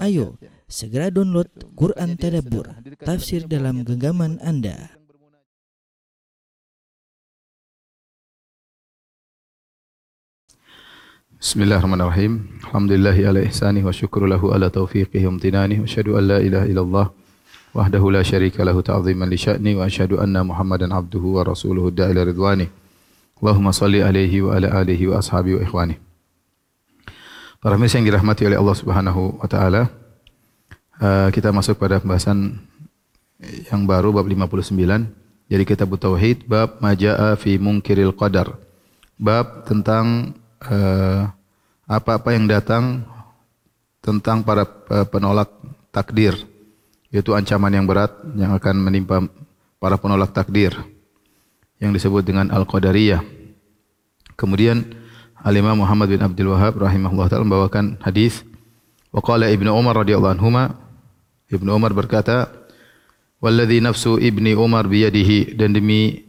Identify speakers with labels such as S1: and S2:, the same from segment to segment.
S1: Ayo, segera download Quran Tadabbur, tafsir dalam genggaman Anda.
S2: Bismillahirrahmanirrahim. Alhamdulillahi ala ihsanih wa syukru lahu ala taufiqihi wa amtinanih. Wa syahadu an la ilaha illallah wahdahu la syarika lahu ta'ziman li sya'ni wa syahadu anna Muhammadan abduhu wa rasuluhu da'ila ridwani. Allahumma salli alaihi wa ala alihi wa ashabi wa ikhwani. Para pemirsa yang dirahmati oleh Allah Subhanahu wa taala, uh, kita masuk pada pembahasan yang baru bab 59 dari kitab tauhid bab majaa fi munkiril qadar. Bab tentang uh, apa-apa yang datang tentang para uh, penolak takdir yaitu ancaman yang berat yang akan menimpa para penolak takdir yang disebut dengan al-qadariyah. Kemudian Al-Imam Muhammad bin Abdul Wahab rahimahullah taala membawakan hadis. Wa qala Ibnu Umar radhiyallahu anhuma Ibnu Umar berkata walladzi nafsu Ibni Umar biyadihi. Dan demi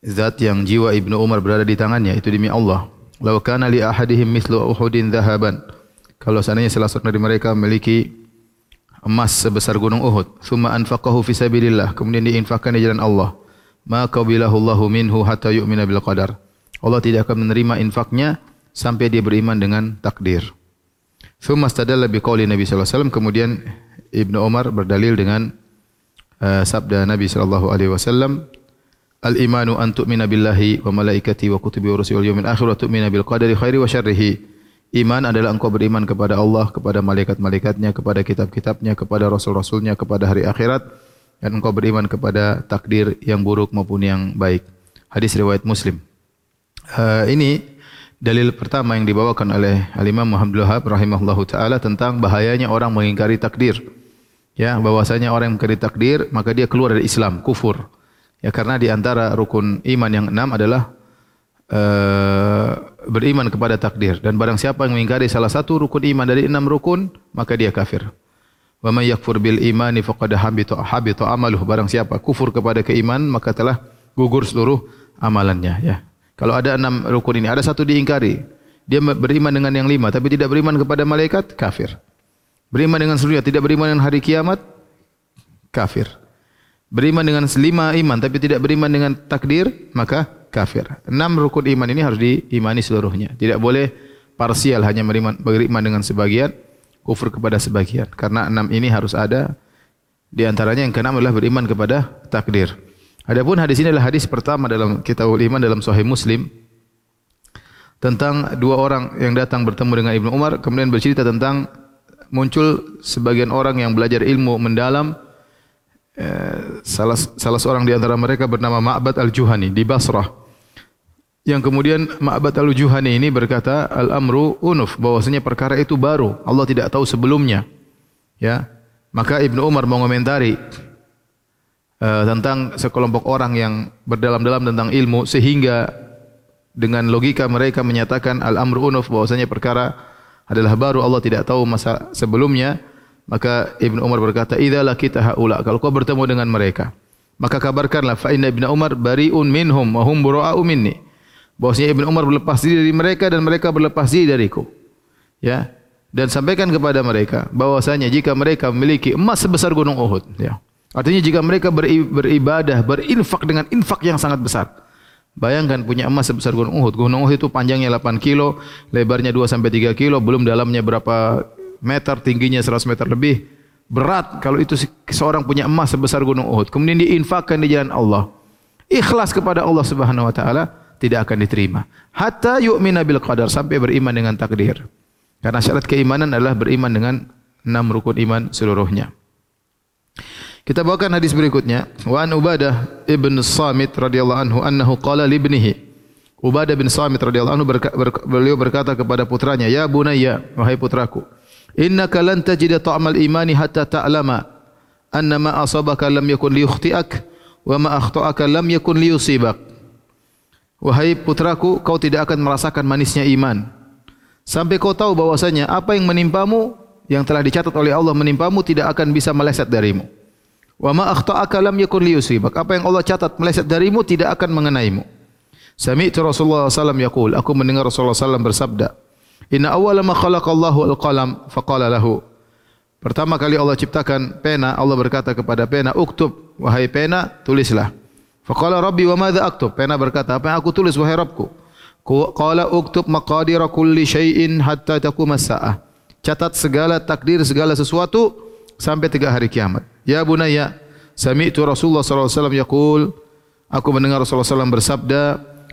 S2: zat yang jiwa Ibnu Umar berada di tangannya itu demi Allah. Law kana li ahadihim mislu uhudin dhahaban. Kalau seandainya salah seorang dari mereka memiliki emas sebesar gunung Uhud thumma anfaqahu fi sabilillah. Kemudian diinfakkan di jalan Allah. Maka bilahu Allahu minhu hatta yu'mina bil qadar Allah tidak akan menerima infaknya sampai dia beriman dengan takdir. Thumma stadalla bi qouli Nabi sallallahu alaihi wasallam kemudian Ibnu Umar berdalil dengan uh, sabda Nabi sallallahu alaihi wasallam Al imanu an tu'mina billahi wa malaikati wa kutubi wa rusuli wal yawmil akhir wa tu'mina bil qadari khairi wa syarrihi. Iman adalah engkau beriman kepada Allah, kepada malaikat-malaikatnya, kepada kitab-kitabnya, kepada rasul-rasulnya, kepada hari akhirat dan engkau beriman kepada takdir yang buruk maupun yang baik. Hadis riwayat Muslim. Uh, ini dalil pertama yang dibawakan oleh Al-Imam Muhammad Wahab rahimahullahu taala tentang bahayanya orang mengingkari takdir. Ya, bahwasanya orang yang mengingkari takdir maka dia keluar dari Islam, kufur. Ya, karena di antara rukun iman yang enam adalah uh, beriman kepada takdir dan barang siapa yang mengingkari salah satu rukun iman dari enam rukun maka dia kafir. Wa may yakfur bil imani faqad habita habita amaluhu barang siapa kufur kepada keimanan maka telah gugur seluruh amalannya ya. Kalau ada enam rukun ini, ada satu diingkari. Dia beriman dengan yang lima, tapi tidak beriman kepada malaikat, kafir. Beriman dengan seluruhnya, tidak beriman dengan hari kiamat, kafir. Beriman dengan lima iman, tapi tidak beriman dengan takdir, maka kafir. Enam rukun iman ini harus diimani seluruhnya. Tidak boleh parsial, hanya beriman, beriman dengan sebagian, kufur kepada sebagian. Karena enam ini harus ada. Di antaranya yang keenam adalah beriman kepada takdir. Adapun hadis ini adalah hadis pertama dalam Kitabul Iman dalam Sahih Muslim tentang dua orang yang datang bertemu dengan Ibnu Umar kemudian bercerita tentang muncul sebagian orang yang belajar ilmu mendalam eh, salah salah seorang di antara mereka bernama Ma'bad Al-Juhani di Basrah. Yang kemudian Ma'bad Al-Juhani ini berkata al-amru unuf bahwasanya perkara itu baru. Allah tidak tahu sebelumnya. Ya. Maka Ibnu Umar mengomentari uh, tentang sekelompok orang yang berdalam-dalam tentang ilmu sehingga dengan logika mereka menyatakan al-amru unuf bahwasanya perkara adalah baru Allah tidak tahu masa sebelumnya maka Ibn Umar berkata idza lakita haula kalau kau bertemu dengan mereka maka kabarkanlah fa inna Ibn Umar bariun minhum wa hum bura'u minni. Bahwasanya Ibn Umar berlepas diri dari mereka dan mereka berlepas diri dariku. Ya. Dan sampaikan kepada mereka bahwasanya jika mereka memiliki emas sebesar gunung Uhud ya Artinya jika mereka beribadah, berinfak dengan infak yang sangat besar. Bayangkan punya emas sebesar gunung Uhud. Gunung Uhud itu panjangnya 8 kilo, lebarnya 2 sampai 3 kilo, belum dalamnya berapa meter, tingginya 100 meter lebih. Berat kalau itu seorang punya emas sebesar gunung Uhud. Kemudian diinfakkan di jalan Allah. Ikhlas kepada Allah Subhanahu wa taala tidak akan diterima. Hatta yu'mina bil qadar sampai beriman dengan takdir. Karena syarat keimanan adalah beriman dengan enam rukun iman seluruhnya. Kita bawakan hadis berikutnya. Wa an Ubadah ibn Samit radhiyallahu anhu annahu qala li ibnihi. Ubadah bin Samit radhiyallahu anhu berka, ber, beliau berkata kepada putranya, "Ya bunayya, wahai putraku, innaka lan tajida ta'mal imani hatta ta'lama anna ma asabaka lam yakun liyukhti'ak wa ma akhta'aka lam yakun liyusibak." Wahai putraku, kau tidak akan merasakan manisnya iman sampai kau tahu bahwasanya apa yang menimpamu yang telah dicatat oleh Allah menimpamu tidak akan bisa meleset darimu. Wa ma akhta'aka lam yakun liyusibak. Apa yang Allah catat meleset darimu tidak akan mengenaimu. Sami'tu Rasulullah sallallahu alaihi wasallam yaqul, aku mendengar Rasulullah sallallahu bersabda, Inna awwala ma khalaqallahu al-qalam faqala lahu. Pertama kali Allah ciptakan pena, Allah berkata kepada pena, "Uktub, wahai pena, tulislah." Faqala Rabbi wa madza aktub? Pena berkata, "Apa yang aku tulis wahai Rabbku?" Qala uktub maqadira kulli syai'in hatta taquma as-sa'ah. Catat segala takdir segala sesuatu sampai tiga hari kiamat. Ya bunayya, sami'tu Rasulullah sallallahu alaihi wasallam yaqul, aku mendengar Rasulullah SAW bersabda,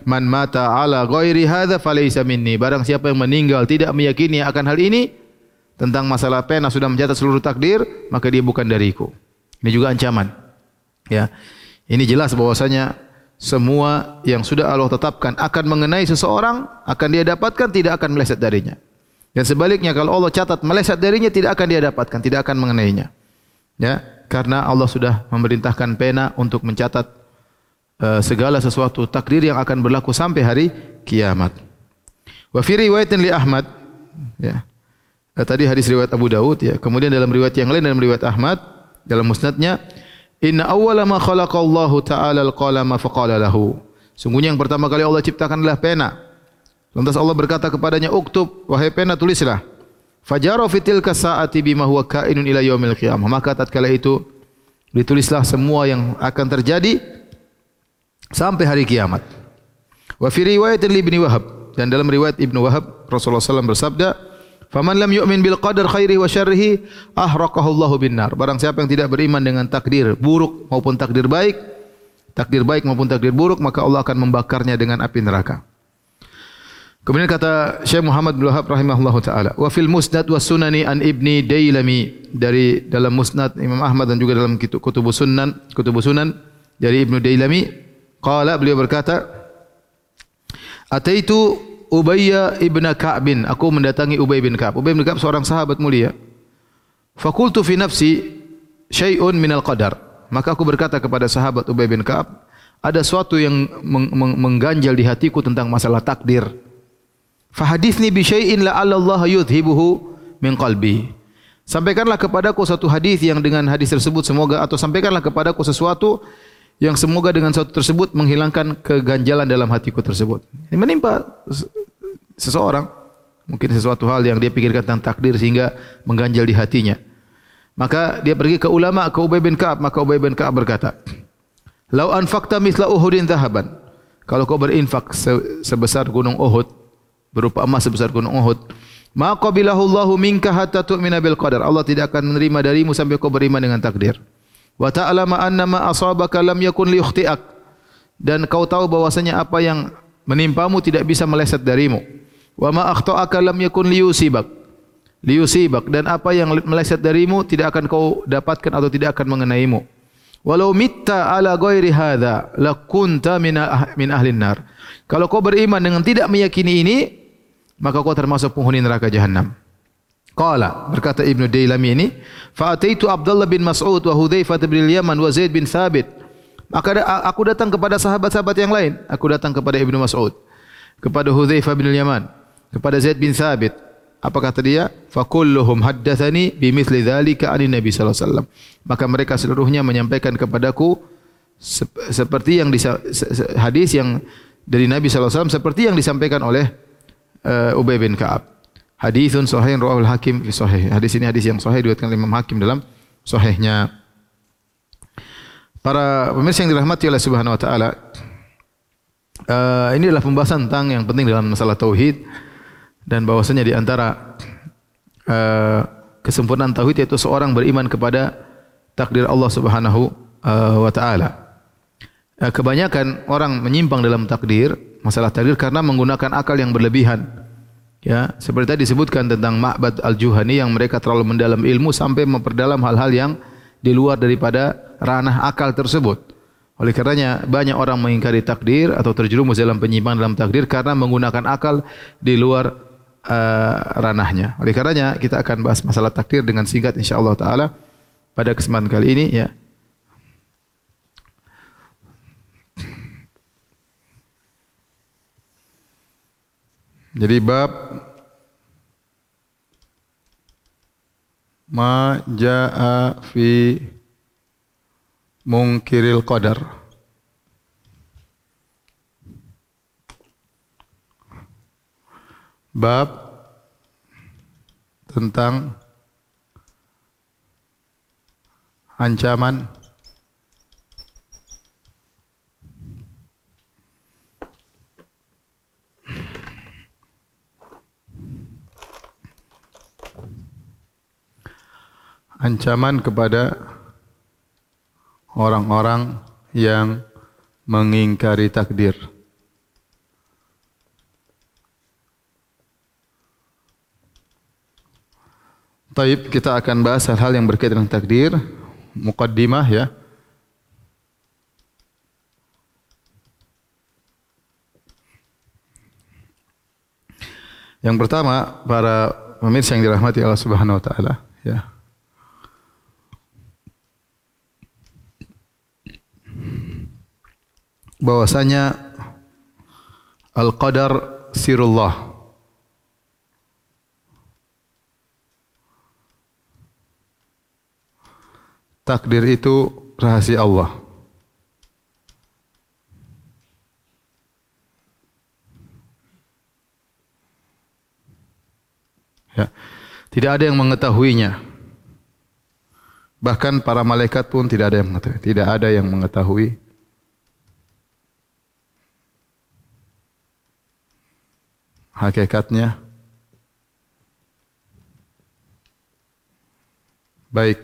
S2: "Man mata ala ghairi hadza falaysa minni." Barang siapa yang meninggal tidak meyakini akan hal ini tentang masalah pena sudah mencatat seluruh takdir, maka dia bukan dariku. Ini juga ancaman. Ya. Ini jelas bahwasanya semua yang sudah Allah tetapkan akan mengenai seseorang akan dia dapatkan tidak akan meleset darinya. Dan sebaliknya kalau Allah catat meleset darinya tidak akan dia dapatkan, tidak akan mengenainya. Ya, karena Allah sudah memerintahkan pena untuk mencatat uh, segala sesuatu takdir yang akan berlaku sampai hari kiamat. Wa fi riwayatin li Ahmad ya. Uh, tadi hadis riwayat Abu Daud ya. Kemudian dalam riwayat yang lain dalam riwayat Ahmad dalam musnadnya Inna awwala ma khalaqallahu ta'ala al-qalama faqala lahu. Sungguhnya yang pertama kali Allah ciptakan adalah pena. Lantas Allah berkata kepadanya, "Uktub, wahai pena, tulislah." Fajara fitil kasaati bima huwa kainun ila yaumil qiyamah. Maka tatkala itu ditulislah semua yang akan terjadi sampai hari kiamat. Wa fi riwayat Ibnu Wahab dan dalam riwayat Ibnu Wahab Rasulullah SAW bersabda, Faman lam yu'min bil qadar khairihi wa syarrihi ahraqahu Allahu bin nar. Barang siapa yang tidak beriman dengan takdir buruk maupun takdir baik, takdir baik maupun takdir buruk, maka Allah akan membakarnya dengan api neraka. Kemudian kata Syekh Muhammad bin Wahab rahimahullah taala, wa fil musnad wa sunani an ibni Dailami dari dalam musnad Imam Ahmad dan juga dalam kutubus sunan, kutubus sunan dari Ibnu Dailami, qala beliau berkata, Ataitu Ubayya ibn Ka'bin. Aku mendatangi Ubay bin Ka'b. Ubay bin Ka'b seorang sahabat mulia. Fakultu fi nafsi syai'un minal qadar. Maka aku berkata kepada sahabat Ubay bin Ka'b, ada sesuatu yang mengganjal di hatiku tentang masalah takdir. Fahadithni bi syai'in la'alla Allah yudhibuhu min qalbi. Sampaikanlah kepadaku satu hadis yang dengan hadis tersebut semoga atau sampaikanlah kepadaku sesuatu yang semoga dengan sesuatu tersebut menghilangkan keganjalan dalam hatiku tersebut. Ini menimpa seseorang mungkin sesuatu hal yang dia pikirkan tentang takdir sehingga mengganjal di hatinya. Maka dia pergi ke ulama ke Ubay bin Ka'ab, maka Ubay bin Ka'ab berkata, "Lau anfaqta mithla Uhudin dhahaban." Kalau kau berinfak sebesar gunung Uhud, berupa emas sebesar gunung Uhud, maka bilahu Allahu minka hatta tu'mina bil qadar. Allah tidak akan menerima darimu sampai kau beriman dengan takdir. Wa ta'lama anna ma asabaka lam yakun li yukhti'ak dan kau tahu bahwasanya apa yang menimpamu tidak bisa meleset darimu. Wa ma akhta'aka lam yakun li yusibak. Li yusibak dan apa yang meleset darimu tidak akan kau dapatkan atau tidak akan mengenaimu. Walau mitta ala ghairi hadza lakunta min ah, min ahli nar. Kalau kau beriman dengan tidak meyakini ini maka kau termasuk penghuni neraka jahanam Qala berkata Ibnu Dailami ini, fa ataitu Abdullah bin Mas'ud wa Hudzaifah bin Yaman wa Zaid bin Thabit. Maka aku datang kepada sahabat-sahabat yang lain. Aku datang kepada Ibnu Mas'ud, kepada Hudzaifah bin Yaman, kepada Zaid bin Thabit. Apa kata dia? Fa kulluhum haddatsani bi mithli dzalika an Nabi wasallam. Maka mereka seluruhnya menyampaikan kepadaku seperti yang hadis yang dari Nabi wasallam seperti yang disampaikan oleh uh, Ubay bin Ka'ab. Hadithun sahih rawahul hakim fi sahih. Hadis ini hadis yang sahih diriwayatkan Imam Hakim dalam sahihnya. Para pemirsa yang dirahmati oleh Subhanahu wa taala, uh, ini adalah pembahasan tentang yang penting dalam masalah tauhid dan bahwasanya di antara uh, kesempurnaan tauhid yaitu seorang beriman kepada takdir Allah Subhanahu uh, wa taala. Uh, kebanyakan orang menyimpang dalam takdir, masalah takdir karena menggunakan akal yang berlebihan. Ya, seperti tadi disebutkan tentang Ma'bad Al-Juhani yang mereka terlalu mendalam ilmu sampai memperdalam hal-hal yang di luar daripada ranah akal tersebut. Oleh karenanya banyak orang mengingkari takdir atau terjerumus dalam penyimpangan dalam takdir karena menggunakan akal di luar uh, ranahnya. Oleh karenanya kita akan bahas masalah takdir dengan singkat insyaallah taala pada kesempatan kali ini ya. Jadi bab ma jaa fi mungkiril qadar. Bab tentang ancaman ancaman kepada orang-orang yang mengingkari takdir. Taib kita akan bahas hal-hal yang berkaitan dengan takdir, mukaddimah ya. Yang pertama, para pemirsa yang dirahmati Allah Subhanahu wa taala, ya. Bahwasanya al-qadar sirullah. Takdir itu rahasia Allah. Ya. Tidak ada yang mengetahuinya. Bahkan para malaikat pun tidak ada yang mengetahui. Tidak ada yang mengetahui hakikatnya. Baik.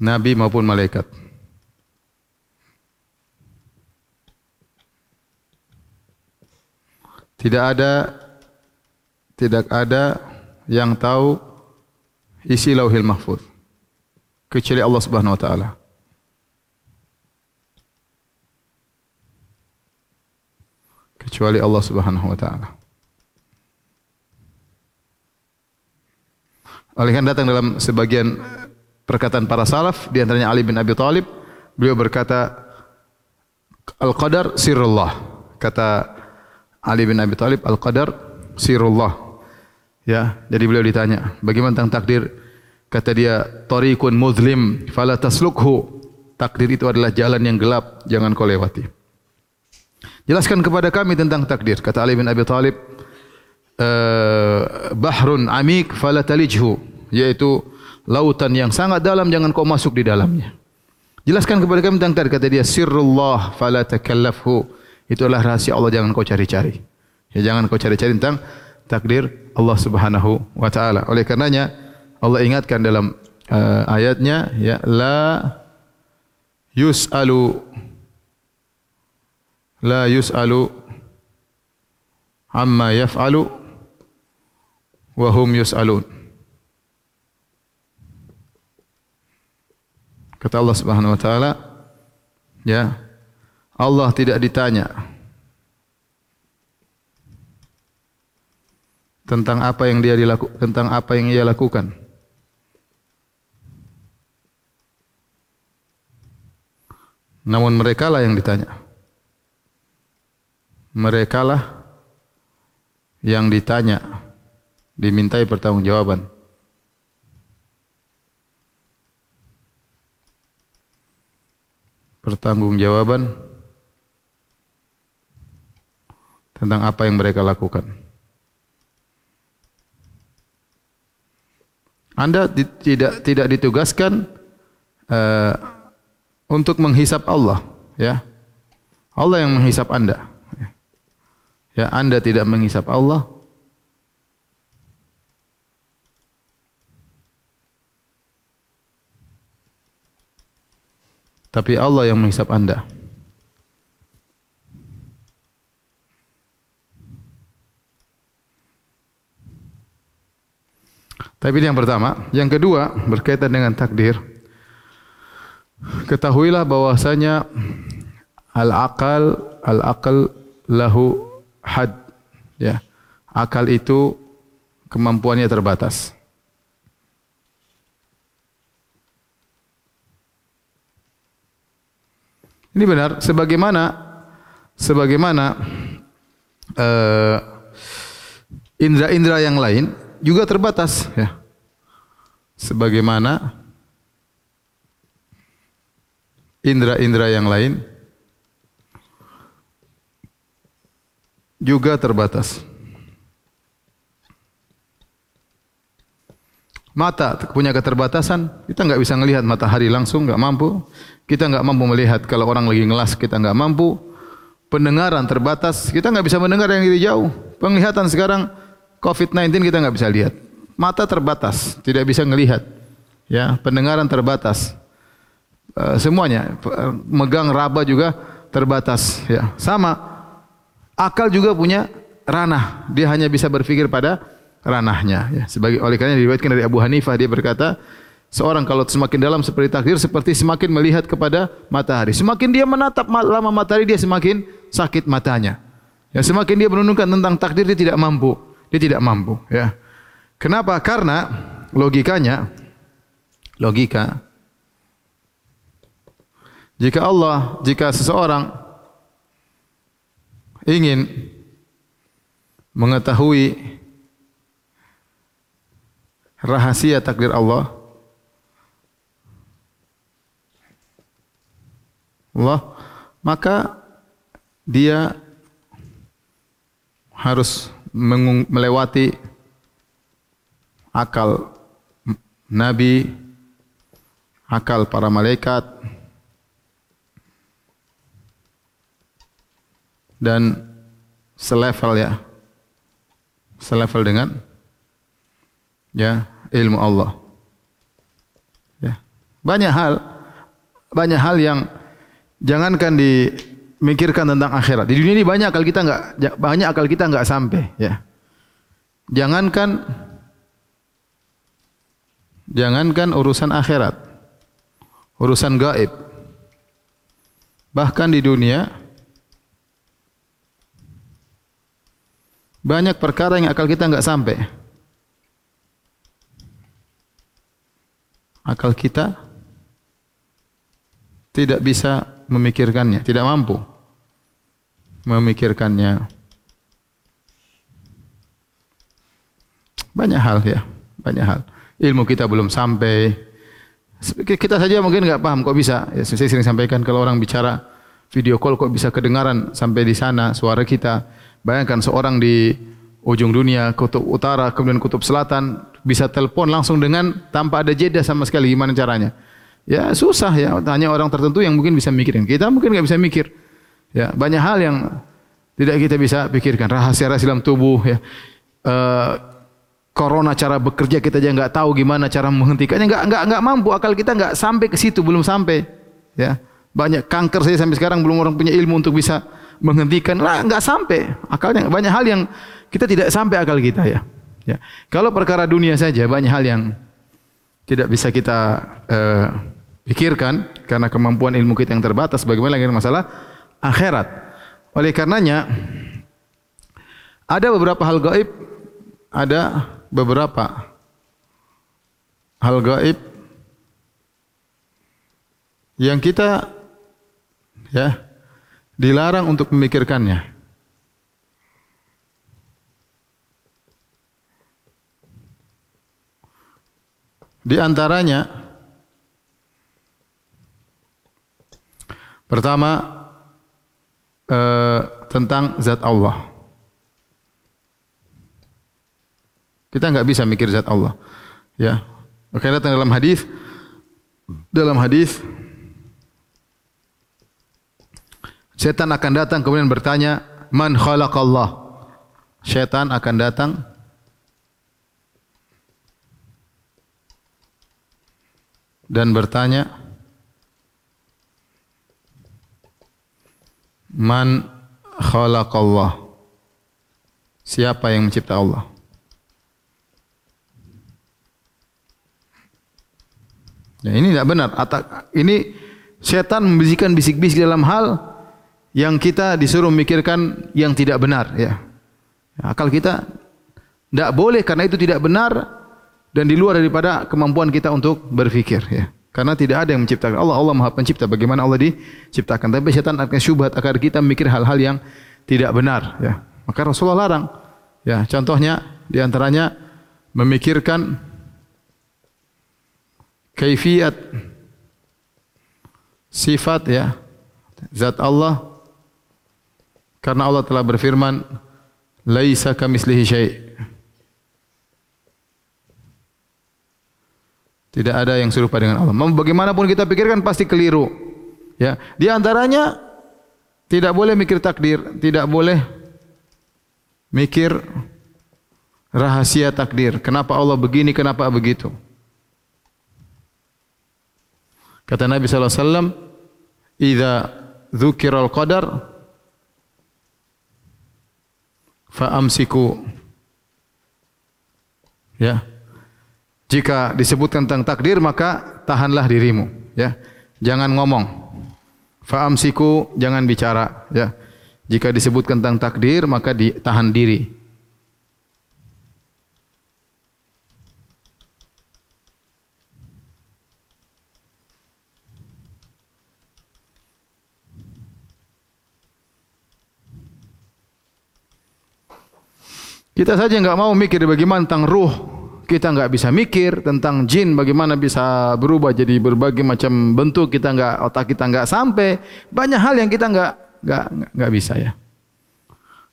S2: Nabi maupun malaikat. Tidak ada tidak ada yang tahu isi lauhil mahfuz. Kecuali Allah Subhanahu wa taala kecuali Allah Subhanahu wa taala. Oleh karena datang dalam sebagian perkataan para salaf di antaranya Ali bin Abi Thalib, beliau berkata Al-qadar sirrullah. Kata Ali bin Abi Thalib, Al-qadar sirrullah. Ya, jadi beliau ditanya, bagaimana tentang takdir? Kata dia, tariqun muzlim fala taslukhu. Takdir itu adalah jalan yang gelap, jangan kau lewati. Jelaskan kepada kami tentang takdir. Kata Ali bin Abi Talib, uh, bahrun amik fala talijhu, yaitu lautan yang sangat dalam jangan kau masuk di dalamnya. Jelaskan kepada kami tentang takdir. Kata dia, sirrullah fala takallafhu. Itu adalah rahasia Allah jangan kau cari-cari. Ya jangan kau cari-cari tentang takdir Allah Subhanahu wa taala. Oleh karenanya Allah ingatkan dalam uh, ayatnya ya la yus'alu la yus'alu amma yaf'alu wa hum yus'alun. Kata Allah Subhanahu wa taala, ya. Allah tidak ditanya tentang apa yang dia dilakukan tentang apa yang ia lakukan. Namun mereka lah yang ditanya mereka lah yang ditanya, dimintai pertanggungjawaban. Pertanggungjawaban tentang apa yang mereka lakukan. Anda tidak tidak ditugaskan uh, untuk menghisap Allah, ya. Allah yang menghisap Anda ya anda tidak menghisap Allah. Tapi Allah yang menghisap anda. Tapi yang pertama, yang kedua berkaitan dengan takdir. Ketahuilah bahwasanya al-aqal al-aqal lahu had ya akal itu kemampuannya terbatas. Ini benar sebagaimana sebagaimana uh, indra-indra yang lain juga terbatas ya. Sebagaimana indra-indra yang lain juga terbatas. Mata punya keterbatasan, kita nggak bisa melihat matahari langsung, nggak mampu. Kita nggak mampu melihat kalau orang lagi ngelas, kita nggak mampu. Pendengaran terbatas, kita nggak bisa mendengar yang dari jauh. Penglihatan sekarang COVID-19 kita nggak bisa lihat. Mata terbatas, tidak bisa melihat. Ya, pendengaran terbatas. E, semuanya, eh, megang raba juga terbatas. Ya, sama. Sama akal juga punya ranah. Dia hanya bisa berpikir pada ranahnya ya. Sebagai oleh karena diriwayatkan dari Abu Hanifah dia berkata, seorang kalau semakin dalam seperti takdir seperti semakin melihat kepada matahari. Semakin dia menatap lama matahari dia semakin sakit matanya. Ya, semakin dia menunjukkan tentang takdir dia tidak mampu. Dia tidak mampu ya. Kenapa? Karena logikanya logika jika Allah, jika seseorang ingin mengetahui rahasia takdir Allah Allah maka dia harus melewati akal nabi akal para malaikat dan selevel ya selevel dengan ya ilmu Allah. Ya. Banyak hal banyak hal yang jangankan dimikirkan tentang akhirat. Di dunia ini banyak akal kita enggak banyak akal kita enggak sampai ya. Jangankan jangankan urusan akhirat. Urusan gaib. Bahkan di dunia banyak perkara yang akal kita enggak sampai. akal kita tidak bisa memikirkannya, tidak mampu memikirkannya. Banyak hal ya, banyak hal. Ilmu kita belum sampai. Kita saja mungkin enggak paham kok bisa. Ya, saya sering sampaikan kalau orang bicara video call kok bisa kedengaran sampai di sana suara kita. Bayangkan seorang di ujung dunia, kutub utara, kemudian kutub selatan, bisa telepon langsung dengan tanpa ada jeda sama sekali. Gimana caranya? Ya susah ya. Hanya orang tertentu yang mungkin bisa mikirin. Kita mungkin nggak bisa mikir. Ya banyak hal yang tidak kita bisa pikirkan. Rahasia-rahasia dalam tubuh. Ya. Uh, corona cara bekerja kita aja nggak tahu gimana cara menghentikannya. Nggak nggak nggak mampu. Akal kita nggak sampai ke situ. Belum sampai. Ya banyak kanker saya sampai sekarang belum orang punya ilmu untuk bisa menghentikan. Lah nggak sampai. Akalnya banyak hal yang kita tidak sampai akal kita ya. Ya. Kalau perkara dunia saja banyak hal yang tidak bisa kita uh, pikirkan karena kemampuan ilmu kita yang terbatas. Bagaimana lagi masalah akhirat? Oleh karenanya ada beberapa hal gaib, ada beberapa hal gaib yang kita ya dilarang untuk memikirkannya. Di antaranya pertama eh, tentang zat Allah. Kita enggak bisa mikir zat Allah. Ya. Oke, dalam hadis dalam hadis setan akan datang kemudian bertanya, "Man khalaqallah?" Setan akan datang dan bertanya Man khalaqallah Siapa yang mencipta Allah Ya, ini tidak benar. Ini setan membisikkan bisik-bisik dalam hal yang kita disuruh memikirkan yang tidak benar. Ya. Akal kita tidak boleh karena itu tidak benar dan di luar daripada kemampuan kita untuk berfikir ya. Karena tidak ada yang menciptakan Allah, Allah Maha Pencipta. Bagaimana Allah diciptakan? Tapi syaitan akan syubhat agar kita mikir hal-hal yang tidak benar ya. Maka Rasulullah larang. Ya, contohnya di antaranya memikirkan kaifiat sifat ya zat Allah karena Allah telah berfirman laisa kamitslihi syai' Tidak ada yang serupa dengan Allah. Bagaimanapun kita pikirkan pasti keliru. Ya, di antaranya tidak boleh mikir takdir, tidak boleh mikir rahasia takdir. Kenapa Allah begini, kenapa begitu? Kata Nabi sallallahu alaihi wasallam, "Idza dzukiral qadar fa amsiku." Ya. Jika disebutkan tentang takdir maka tahanlah dirimu, ya. Jangan ngomong. Fa amsiku, jangan bicara, ya. Jika disebutkan tentang takdir maka ditahan diri. Kita saja enggak mau mikir bagaimana tentang ruh. Kita enggak bisa mikir tentang jin bagaimana bisa berubah jadi berbagai macam bentuk. Kita enggak otak kita enggak sampai. Banyak hal yang kita enggak enggak enggak bisa ya.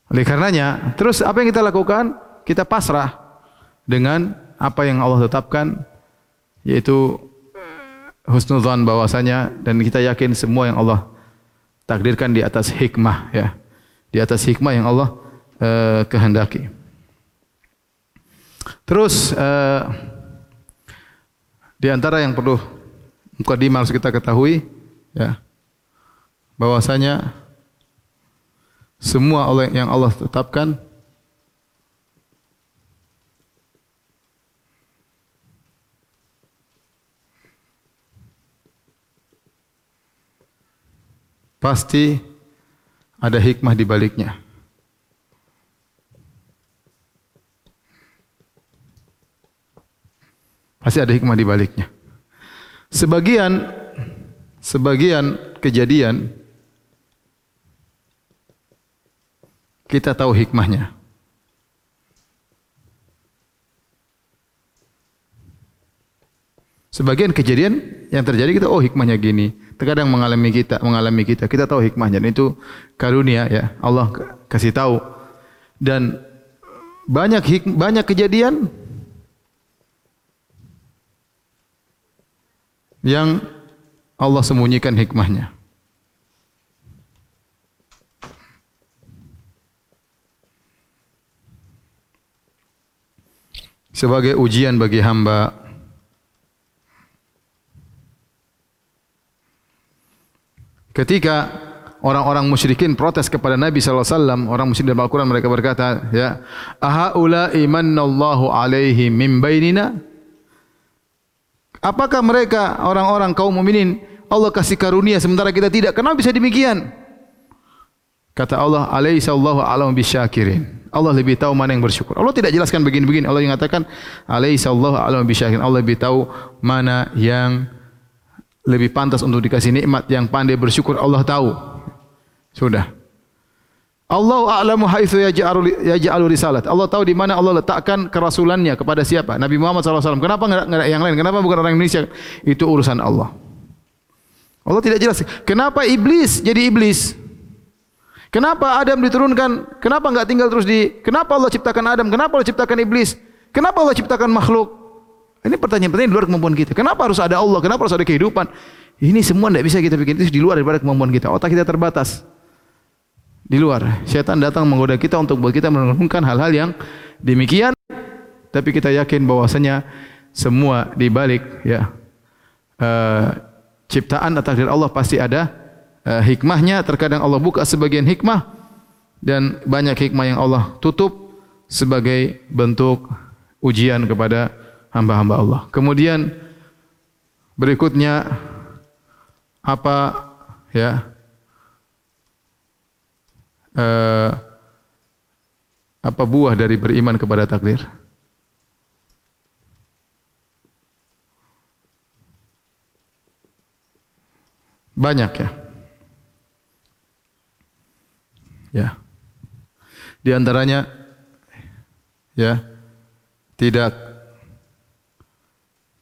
S2: Oleh karenanya, terus apa yang kita lakukan? Kita pasrah dengan apa yang Allah tetapkan yaitu husnudzan bahwasanya dan kita yakin semua yang Allah takdirkan di atas hikmah ya. Di atas hikmah yang Allah uh, kehendaki. Terus uh, di antara yang perlu mukadimah harus kita ketahui ya bahwasanya semua oleh yang Allah tetapkan pasti ada hikmah di baliknya. Pasti ada hikmah di baliknya. Sebagian sebagian kejadian kita tahu hikmahnya. Sebagian kejadian yang terjadi kita oh hikmahnya gini. Terkadang mengalami kita, mengalami kita, kita tahu hikmahnya. Dan itu karunia ya. Allah kasih tahu. Dan banyak hik banyak kejadian yang Allah sembunyikan hikmahnya. Sebagai ujian bagi hamba Ketika orang-orang musyrikin protes kepada Nabi sallallahu alaihi wasallam, orang musyrik dalam Al-Qur'an mereka berkata, ya, "Ahaula imanallahu alaihi min bainina?" Apakah mereka orang-orang kaum mukminin Allah kasih karunia sementara kita tidak? Kenapa bisa demikian? Kata Allah, "Alaihissallahu a'lamu bisyakirin." Allah lebih tahu mana yang bersyukur. Allah tidak jelaskan begini-begini. Allah yang mengatakan, "Alaihissallahu a'lamu bisyakirin." Allah lebih tahu mana yang lebih pantas untuk dikasih nikmat yang pandai bersyukur Allah tahu. Sudah. Allah a'lamu haitsu yaj'alu yaj'alu risalat. Allah tahu di mana Allah letakkan kerasulannya kepada siapa? Nabi Muhammad SAW. Kenapa enggak yang lain? Kenapa bukan orang Indonesia? Itu urusan Allah. Allah tidak jelas. Kenapa iblis jadi iblis? Kenapa Adam diturunkan? Kenapa enggak tinggal terus di Kenapa Allah ciptakan Adam? Kenapa Allah ciptakan iblis? Kenapa Allah ciptakan makhluk? Ini pertanyaan-pertanyaan di luar kemampuan kita. Kenapa harus ada Allah? Kenapa harus ada kehidupan? Ini semua tidak bisa kita bikin itu di luar daripada kemampuan kita. Otak kita terbatas di luar. Syaitan datang menggoda kita untuk buat kita merenungkan hal-hal yang demikian. Tapi kita yakin bahwasanya semua di balik ya uh, ciptaan atau takdir Allah pasti ada uh, hikmahnya. Terkadang Allah buka sebagian hikmah dan banyak hikmah yang Allah tutup sebagai bentuk ujian kepada hamba-hamba Allah. Kemudian berikutnya apa ya uh, apa buah dari beriman kepada takdir? Banyak ya. Ya. Di antaranya ya tidak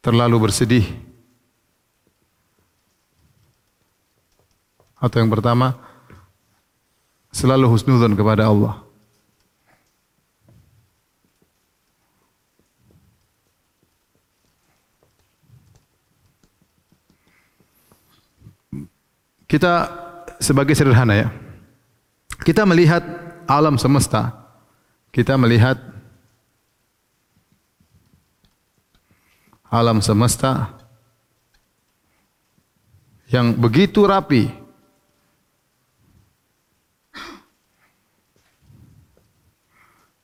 S2: terlalu bersedih. Atau yang pertama, selalu husnudzon kepada Allah. Kita sebagai sederhana ya. Kita melihat alam semesta. Kita melihat alam semesta yang begitu rapi,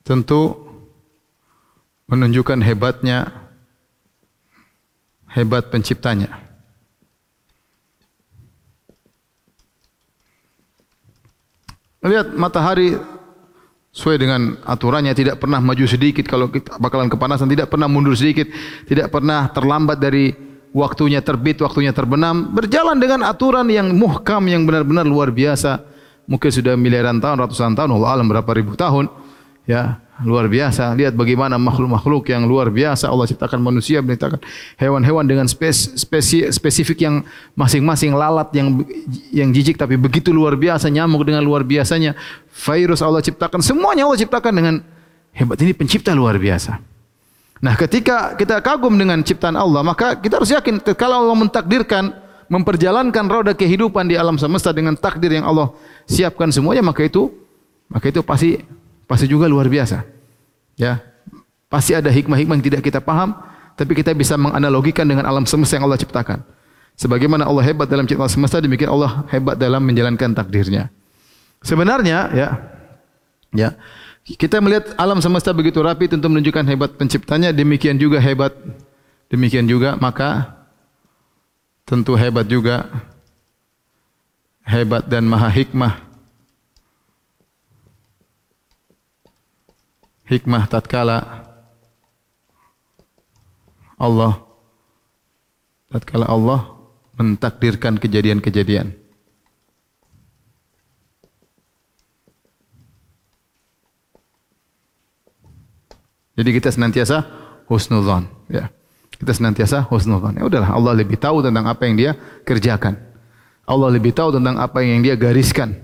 S2: Tentu menunjukkan hebatnya hebat penciptanya. Lihat matahari sesuai dengan aturannya tidak pernah maju sedikit. Kalau kita bakalan kepanasan tidak pernah mundur sedikit. Tidak pernah terlambat dari waktunya terbit waktunya terbenam. Berjalan dengan aturan yang muhkam yang benar-benar luar biasa. Mungkin sudah miliaran tahun ratusan tahun Allah alam berapa ribu tahun ya luar biasa. Lihat bagaimana makhluk-makhluk yang luar biasa. Allah ciptakan manusia menciptakan hewan-hewan dengan spes, spesi, spesifik yang masing-masing lalat yang yang jijik tapi begitu luar biasa nyamuk dengan luar biasanya. Virus Allah ciptakan semuanya Allah ciptakan dengan hebat. Ini pencipta luar biasa. Nah ketika kita kagum dengan ciptaan Allah maka kita harus yakin kalau Allah mentakdirkan memperjalankan roda kehidupan di alam semesta dengan takdir yang Allah siapkan semuanya maka itu maka itu pasti pasti juga luar biasa. Ya. Pasti ada hikmah-hikmah yang tidak kita paham, tapi kita bisa menganalogikan dengan alam semesta yang Allah ciptakan. Sebagaimana Allah hebat dalam ciptaan semesta, demikian Allah hebat dalam menjalankan takdirnya. Sebenarnya, ya, ya, kita melihat alam semesta begitu rapi tentu menunjukkan hebat penciptanya, demikian juga hebat, demikian juga maka tentu hebat juga hebat dan maha hikmah hikmah tatkala Allah tatkala Allah mentakdirkan kejadian-kejadian. Jadi kita senantiasa husnuzan, ya. Kita senantiasa husnuzan. Ya udahlah, Allah lebih tahu tentang apa yang Dia kerjakan. Allah lebih tahu tentang apa yang Dia gariskan.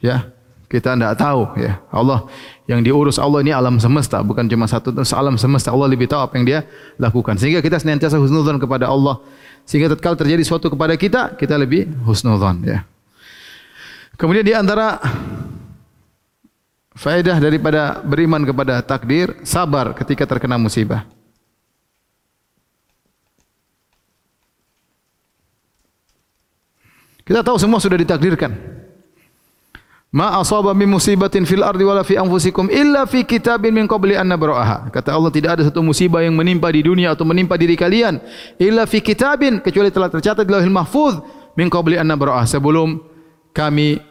S2: Ya, kita tidak tahu ya. Allah yang diurus Allah ini alam semesta bukan cuma satu alam semesta. Allah lebih tahu apa yang dia lakukan. Sehingga kita senantiasa husnudzon kepada Allah. Sehingga tatkala terjadi sesuatu kepada kita kita lebih husnudzon ya. Kemudian di antara faedah daripada beriman kepada takdir sabar ketika terkena musibah. Kita tahu semua sudah ditakdirkan Ma asaba min musibatin fil ardi wala fi anfusikum illa fi kitabin min qabli an nabraha. Kata Allah tidak ada satu musibah yang menimpa di dunia atau menimpa diri kalian illa fi kitabin kecuali telah tercatat di Lauhul Mahfuz min qabli an nabraha sebelum kami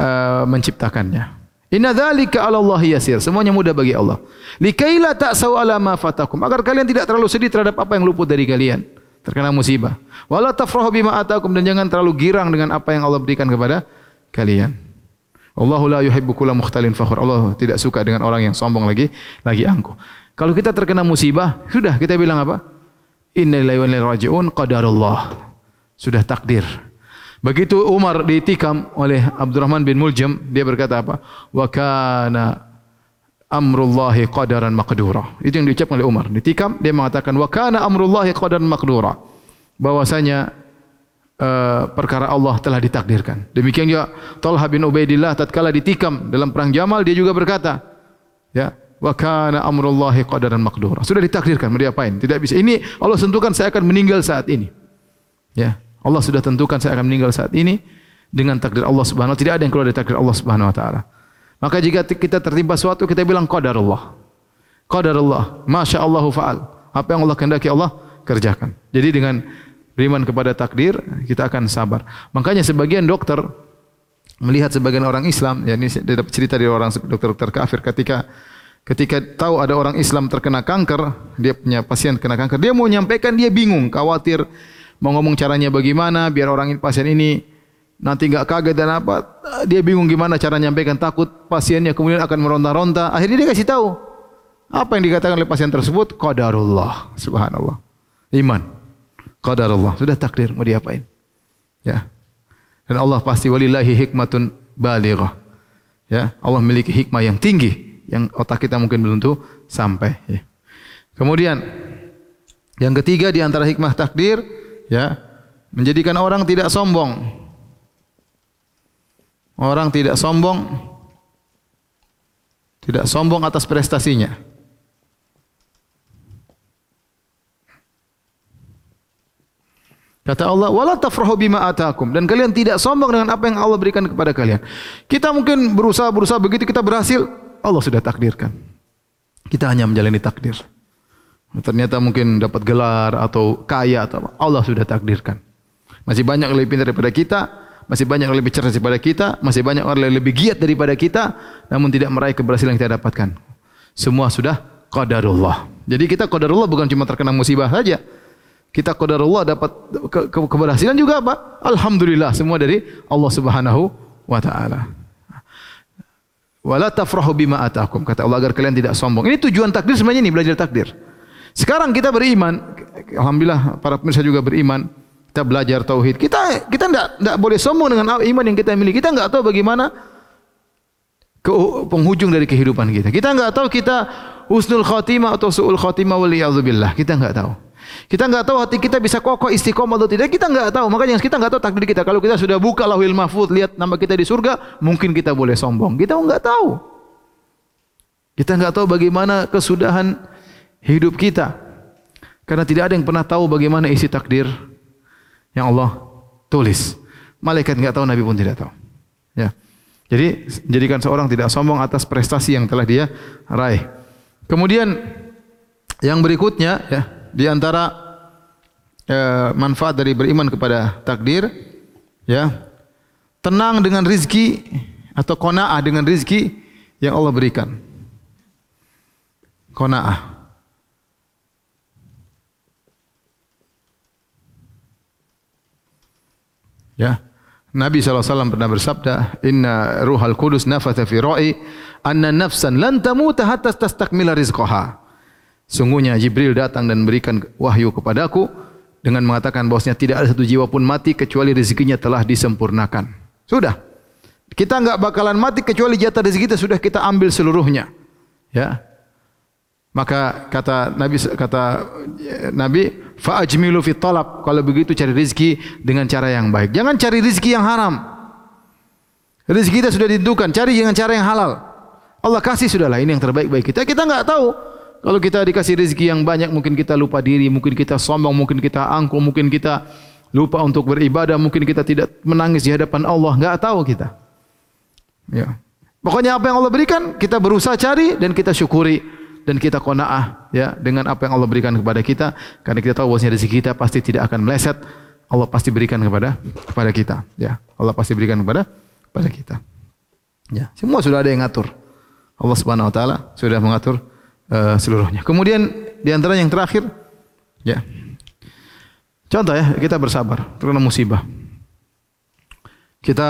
S2: uh, menciptakannya. Inna dzalika 'ala Allah yasir. Semuanya mudah bagi Allah. Likaila ta'sau 'ala ma fatakum. Agar kalian tidak terlalu sedih terhadap apa yang luput dari kalian terkena musibah. Wala tafrahu bima atakum dan jangan terlalu girang dengan apa yang Allah berikan kepada kalian. Allahu la yuhibbu kulla mukhtalin fakhur. Allah tidak suka dengan orang yang sombong lagi, lagi angkuh. Kalau kita terkena musibah, sudah kita bilang apa? Inna lillahi wa inna ilaihi raji'un qadarullah. Sudah takdir. Begitu Umar ditikam oleh Abdurrahman bin Muljam, dia berkata apa? Wa kana amrullahi qadaran maqdura. Itu yang diucapkan oleh Umar. Ditikam, dia mengatakan wa kana amrullahi qadaran maqdura. Bahwasanya uh, perkara Allah telah ditakdirkan. Demikian juga Talha bin Ubaidillah tatkala ditikam dalam perang Jamal dia juga berkata, ya, wa kana amrullahi qadaran maqdura. Sudah ditakdirkan, mau diapain? Tidak bisa. Ini Allah tentukan saya akan meninggal saat ini. Ya, Allah sudah tentukan saya akan meninggal saat ini dengan takdir Allah Subhanahu wa taala. Tidak ada yang keluar dari takdir Allah Subhanahu wa taala. Maka jika kita tertimpa sesuatu kita bilang qadarullah. Qadarullah, masyaallahu faal. Apa yang Allah kehendaki Allah kerjakan. Jadi dengan beriman kepada takdir, kita akan sabar. Makanya sebagian dokter melihat sebagian orang Islam, ya ini dapat cerita dari orang dokter-dokter kafir ketika ketika tahu ada orang Islam terkena kanker, dia punya pasien kena kanker, dia mau menyampaikan dia bingung, khawatir mau ngomong caranya bagaimana biar orang pasien ini nanti enggak kaget dan apa, dia bingung gimana cara menyampaikan takut pasiennya kemudian akan meronta-ronta. Akhirnya dia kasih tahu apa yang dikatakan oleh pasien tersebut qadarullah subhanallah. Iman qadar Allah sudah takdir mau diapain? Ya. Dan Allah pasti walillahi hikmatun balighah ya. Allah memiliki hikmah yang tinggi yang otak kita mungkin belum tuh sampai ya. kemudian yang ketiga di antara hikmah takdir ya menjadikan orang tidak sombong. Orang tidak sombong tidak sombong atas prestasinya. Kata Allah, "Wala tafrahu bima ataakum." Dan kalian tidak sombong dengan apa yang Allah berikan kepada kalian. Kita mungkin berusaha-berusaha begitu kita berhasil, Allah sudah takdirkan. Kita hanya menjalani takdir. Ternyata mungkin dapat gelar atau kaya atau apa. Allah sudah takdirkan. Masih banyak yang lebih pintar daripada kita, masih banyak yang lebih cerdas daripada kita, masih banyak orang yang lebih giat daripada kita, namun tidak meraih keberhasilan yang kita dapatkan. Semua sudah qadarullah. Jadi kita qadarullah bukan cuma terkena musibah saja. Kita qadarullah dapat ke ke keberhasilan juga apa? Alhamdulillah semua dari Allah Subhanahu wa taala. Wala tafrahu bima ataakum kata Allah agar kalian tidak sombong. Ini tujuan takdir sebenarnya ini belajar takdir. Sekarang kita beriman, alhamdulillah para pemirsa juga beriman. Kita belajar tauhid. Kita kita tidak tidak boleh sombong dengan iman yang kita miliki. Kita enggak tahu bagaimana ke penghujung dari kehidupan kita. Kita enggak tahu kita husnul khatimah atau suul khatimah wal Kita enggak tahu. Kita enggak tahu hati kita bisa kokoh istiqomah atau tidak. Kita enggak tahu. Makanya kita enggak tahu takdir kita. Kalau kita sudah buka lauhil mahfuz, lihat nama kita di surga, mungkin kita boleh sombong. Kita enggak tahu. Kita enggak tahu bagaimana kesudahan hidup kita. Karena tidak ada yang pernah tahu bagaimana isi takdir yang Allah tulis. Malaikat enggak tahu, Nabi pun tidak tahu. Ya. Jadi, jadikan seorang tidak sombong atas prestasi yang telah dia raih. Kemudian yang berikutnya ya, di antara eh, manfaat dari beriman kepada takdir ya tenang dengan rizki atau qanaah dengan rizki yang Allah berikan. Qanaah. Ya. Nabi SAW pernah bersabda inna ruhal kudus nafatha fi ra'i anna nafsan lan tamuta hatta tastakmila rizqaha Sungguhnya Jibril datang dan memberikan wahyu kepadaku dengan mengatakan bahwasanya tidak ada satu jiwa pun mati kecuali rezekinya telah disempurnakan. Sudah. Kita enggak bakalan mati kecuali jatah rezeki kita sudah kita ambil seluruhnya. Ya. Maka kata Nabi kata Nabi fa ajmilu fi talab kalau begitu cari rezeki dengan cara yang baik. Jangan cari rezeki yang haram. Rezeki kita sudah ditentukan, cari dengan cara yang halal. Allah kasih sudahlah ini yang terbaik bagi kita. Kita enggak tahu kalau kita dikasih rezeki yang banyak, mungkin kita lupa diri, mungkin kita sombong, mungkin kita angkuh, mungkin kita lupa untuk beribadah, mungkin kita tidak menangis di hadapan Allah. Enggak tahu kita. Ya. Pokoknya apa yang Allah berikan, kita berusaha cari dan kita syukuri dan kita qanaah ya dengan apa yang Allah berikan kepada kita karena kita tahu bahwa rezeki kita pasti tidak akan meleset. Allah pasti berikan kepada kepada kita, ya. Allah pasti berikan kepada kepada kita. Ya, semua sudah ada yang ngatur. Allah Subhanahu wa taala sudah mengatur uh, seluruhnya. Kemudian di antara yang terakhir, ya, contoh ya kita bersabar terkena musibah. Kita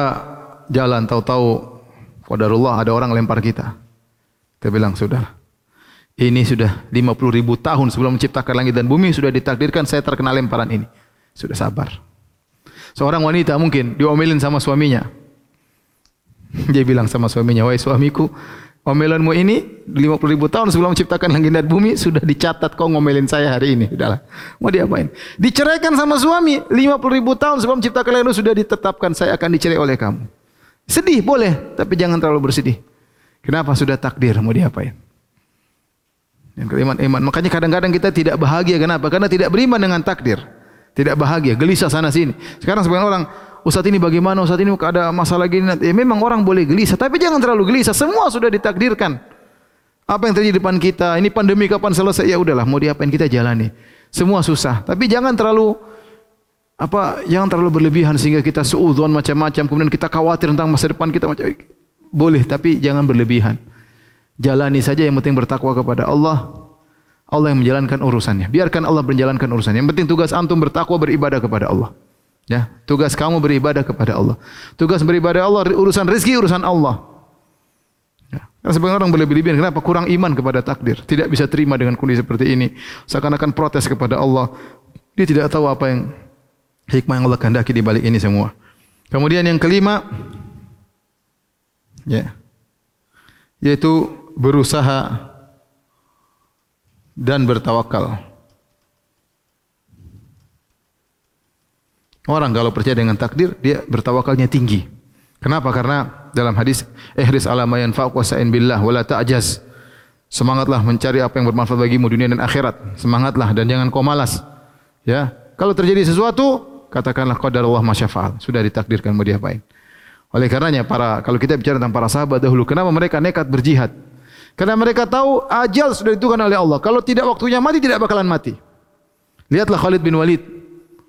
S2: jalan tahu-tahu qadarullah ada orang lempar kita. Kita bilang sudah. Ini sudah 50 ribu tahun sebelum menciptakan langit dan bumi sudah ditakdirkan saya terkena lemparan ini. Sudah sabar. Seorang wanita mungkin diomelin sama suaminya. Dia bilang sama suaminya, "Wahai suamiku, Omelanmu ini 50 ribu tahun sebelum menciptakan langit dan bumi sudah dicatat kau ngomelin saya hari ini. Sudahlah. Mau diapain? Diceraikan sama suami 50 ribu tahun sebelum menciptakan langit sudah ditetapkan saya akan dicerai oleh kamu. Sedih boleh, tapi jangan terlalu bersedih. Kenapa sudah takdir? Mau diapain? Yang keiman iman. Makanya kadang-kadang kita tidak bahagia. Kenapa? Karena tidak beriman dengan takdir. Tidak bahagia, gelisah sana sini. Sekarang sebagian orang Ustaz ini bagaimana? Ustaz ini ada masalah gini. Ya, memang orang boleh gelisah, tapi jangan terlalu gelisah. Semua sudah ditakdirkan. Apa yang terjadi di depan kita? Ini pandemi kapan selesai? Ya udahlah, mau diapain kita jalani. Semua susah, tapi jangan terlalu apa? Jangan terlalu berlebihan sehingga kita suudzon macam-macam. Kemudian kita khawatir tentang masa depan kita macam boleh, tapi jangan berlebihan. Jalani saja yang penting bertakwa kepada Allah. Allah yang menjalankan urusannya. Biarkan Allah menjalankan urusannya. Yang penting tugas antum bertakwa beribadah kepada Allah. Ya, tugas kamu beribadah kepada Allah. Tugas beribadah Allah urusan rezeki urusan Allah. Ya. Sebagian orang berlebih-lebihan kenapa kurang iman kepada takdir, tidak bisa terima dengan kondisi seperti ini, seakan-akan protes kepada Allah. Dia tidak tahu apa yang hikmah yang Allah kehendaki di balik ini semua. Kemudian yang kelima ya. Yaitu berusaha dan bertawakal. Orang kalau percaya dengan takdir, dia bertawakalnya tinggi. Kenapa? Karena dalam hadis ihris ala ma yanfa'uk wasa'in billah wala ta'jaz. Semangatlah mencari apa yang bermanfaat bagimu dunia dan akhirat. Semangatlah dan jangan kau malas. Ya. Kalau terjadi sesuatu, katakanlah qadar Allah masyafa'al. Sudah ditakdirkan mau diapain. Oleh karenanya para kalau kita bicara tentang para sahabat dahulu, kenapa mereka nekat berjihad? Karena mereka tahu ajal sudah ditentukan oleh Allah. Kalau tidak waktunya mati tidak bakalan mati. Lihatlah Khalid bin Walid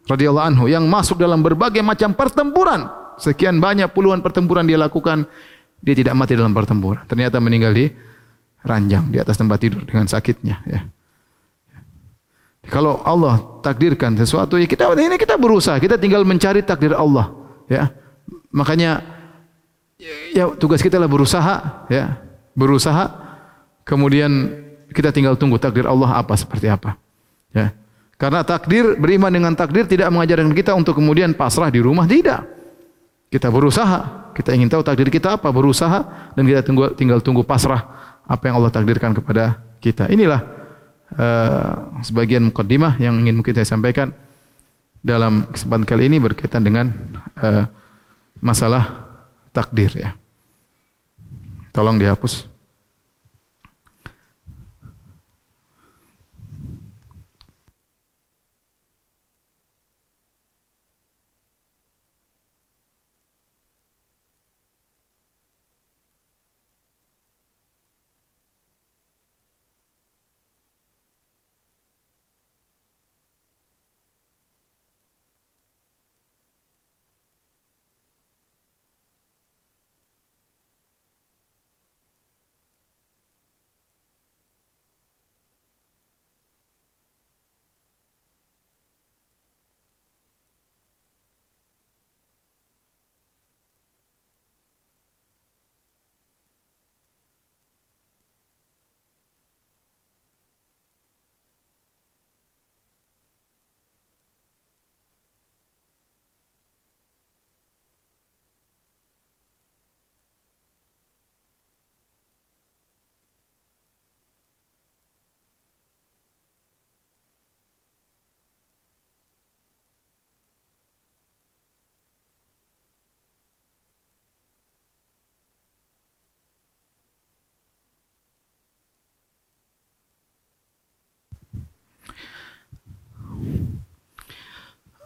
S2: radhiyallahu anhu yang masuk dalam berbagai macam pertempuran sekian banyak puluhan pertempuran dia lakukan, dia tidak mati dalam pertempuran. Ternyata meninggal di ranjang di atas tempat tidur dengan sakitnya. Ya. Kalau Allah takdirkan sesuatu, ya kita ini kita berusaha, kita tinggal mencari takdir Allah. Ya, makanya ya tugas kita lah berusaha, ya, berusaha. Kemudian kita tinggal tunggu takdir Allah apa seperti apa. Ya. Karena takdir beriman dengan takdir tidak mengajarkan kita untuk kemudian pasrah di rumah tidak. Kita berusaha, kita ingin tahu takdir kita apa, berusaha dan kita tunggu, tinggal tunggu pasrah apa yang Allah takdirkan kepada kita. Inilah uh, sebagian mukaddimah yang ingin mungkin saya sampaikan dalam kesempatan kali ini berkaitan dengan uh, masalah takdir ya. Tolong dihapus.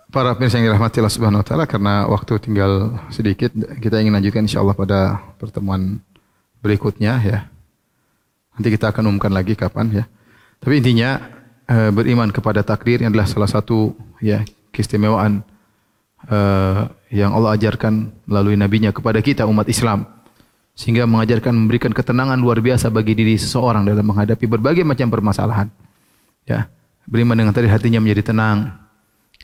S2: Para pemirsa yang dirahmati Allah Subhanahu wa taala karena waktu tinggal sedikit kita ingin lanjutkan insyaallah pada pertemuan berikutnya ya. Nanti kita akan umumkan lagi kapan ya. Tapi intinya eh, beriman kepada takdir yang adalah salah satu ya keistimewaan eh, yang Allah ajarkan melalui nabinya kepada kita umat Islam sehingga mengajarkan memberikan ketenangan luar biasa bagi diri seseorang dalam menghadapi berbagai macam permasalahan. Ya, beriman dengan tadi hatinya menjadi tenang.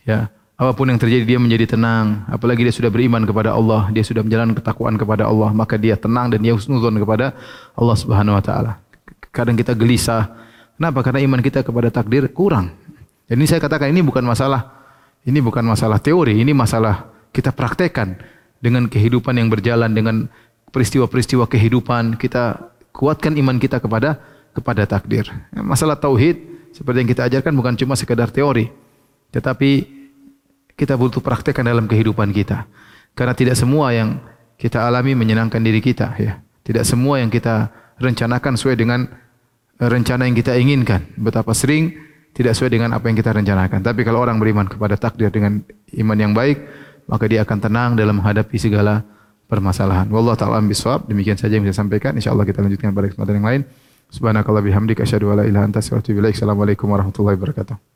S2: Ya, apapun yang terjadi dia menjadi tenang. Apalagi dia sudah beriman kepada Allah dia sudah menjalankan ketakwaan kepada Allah maka dia tenang dan dia husnuzon kepada Allah Subhanahu wa taala. Kadang kita gelisah. Kenapa? Karena iman kita kepada takdir kurang. Dan ini saya katakan ini bukan masalah ini bukan masalah teori ini masalah kita praktekkan dengan kehidupan yang berjalan dengan peristiwa-peristiwa kehidupan. Kita kuatkan iman kita kepada kepada takdir. Masalah tauhid seperti yang kita ajarkan bukan cuma sekedar teori. Tetapi kita butuh praktekkan dalam kehidupan kita. Karena tidak semua yang kita alami menyenangkan diri kita. Ya. Tidak semua yang kita rencanakan sesuai dengan eh, rencana yang kita inginkan. Betapa sering tidak sesuai dengan apa yang kita rencanakan. Tapi kalau orang beriman kepada takdir dengan iman yang baik, maka dia akan tenang dalam menghadapi segala permasalahan. Wallahu taala bisawab. Demikian saja yang saya sampaikan. Insyaallah kita lanjutkan pada kesempatan yang lain. Subhanakallah bihamdika asyhadu an la ilaha anta astaghfiruka wa atubu ilaik. Assalamualaikum warahmatullahi wabarakatuh.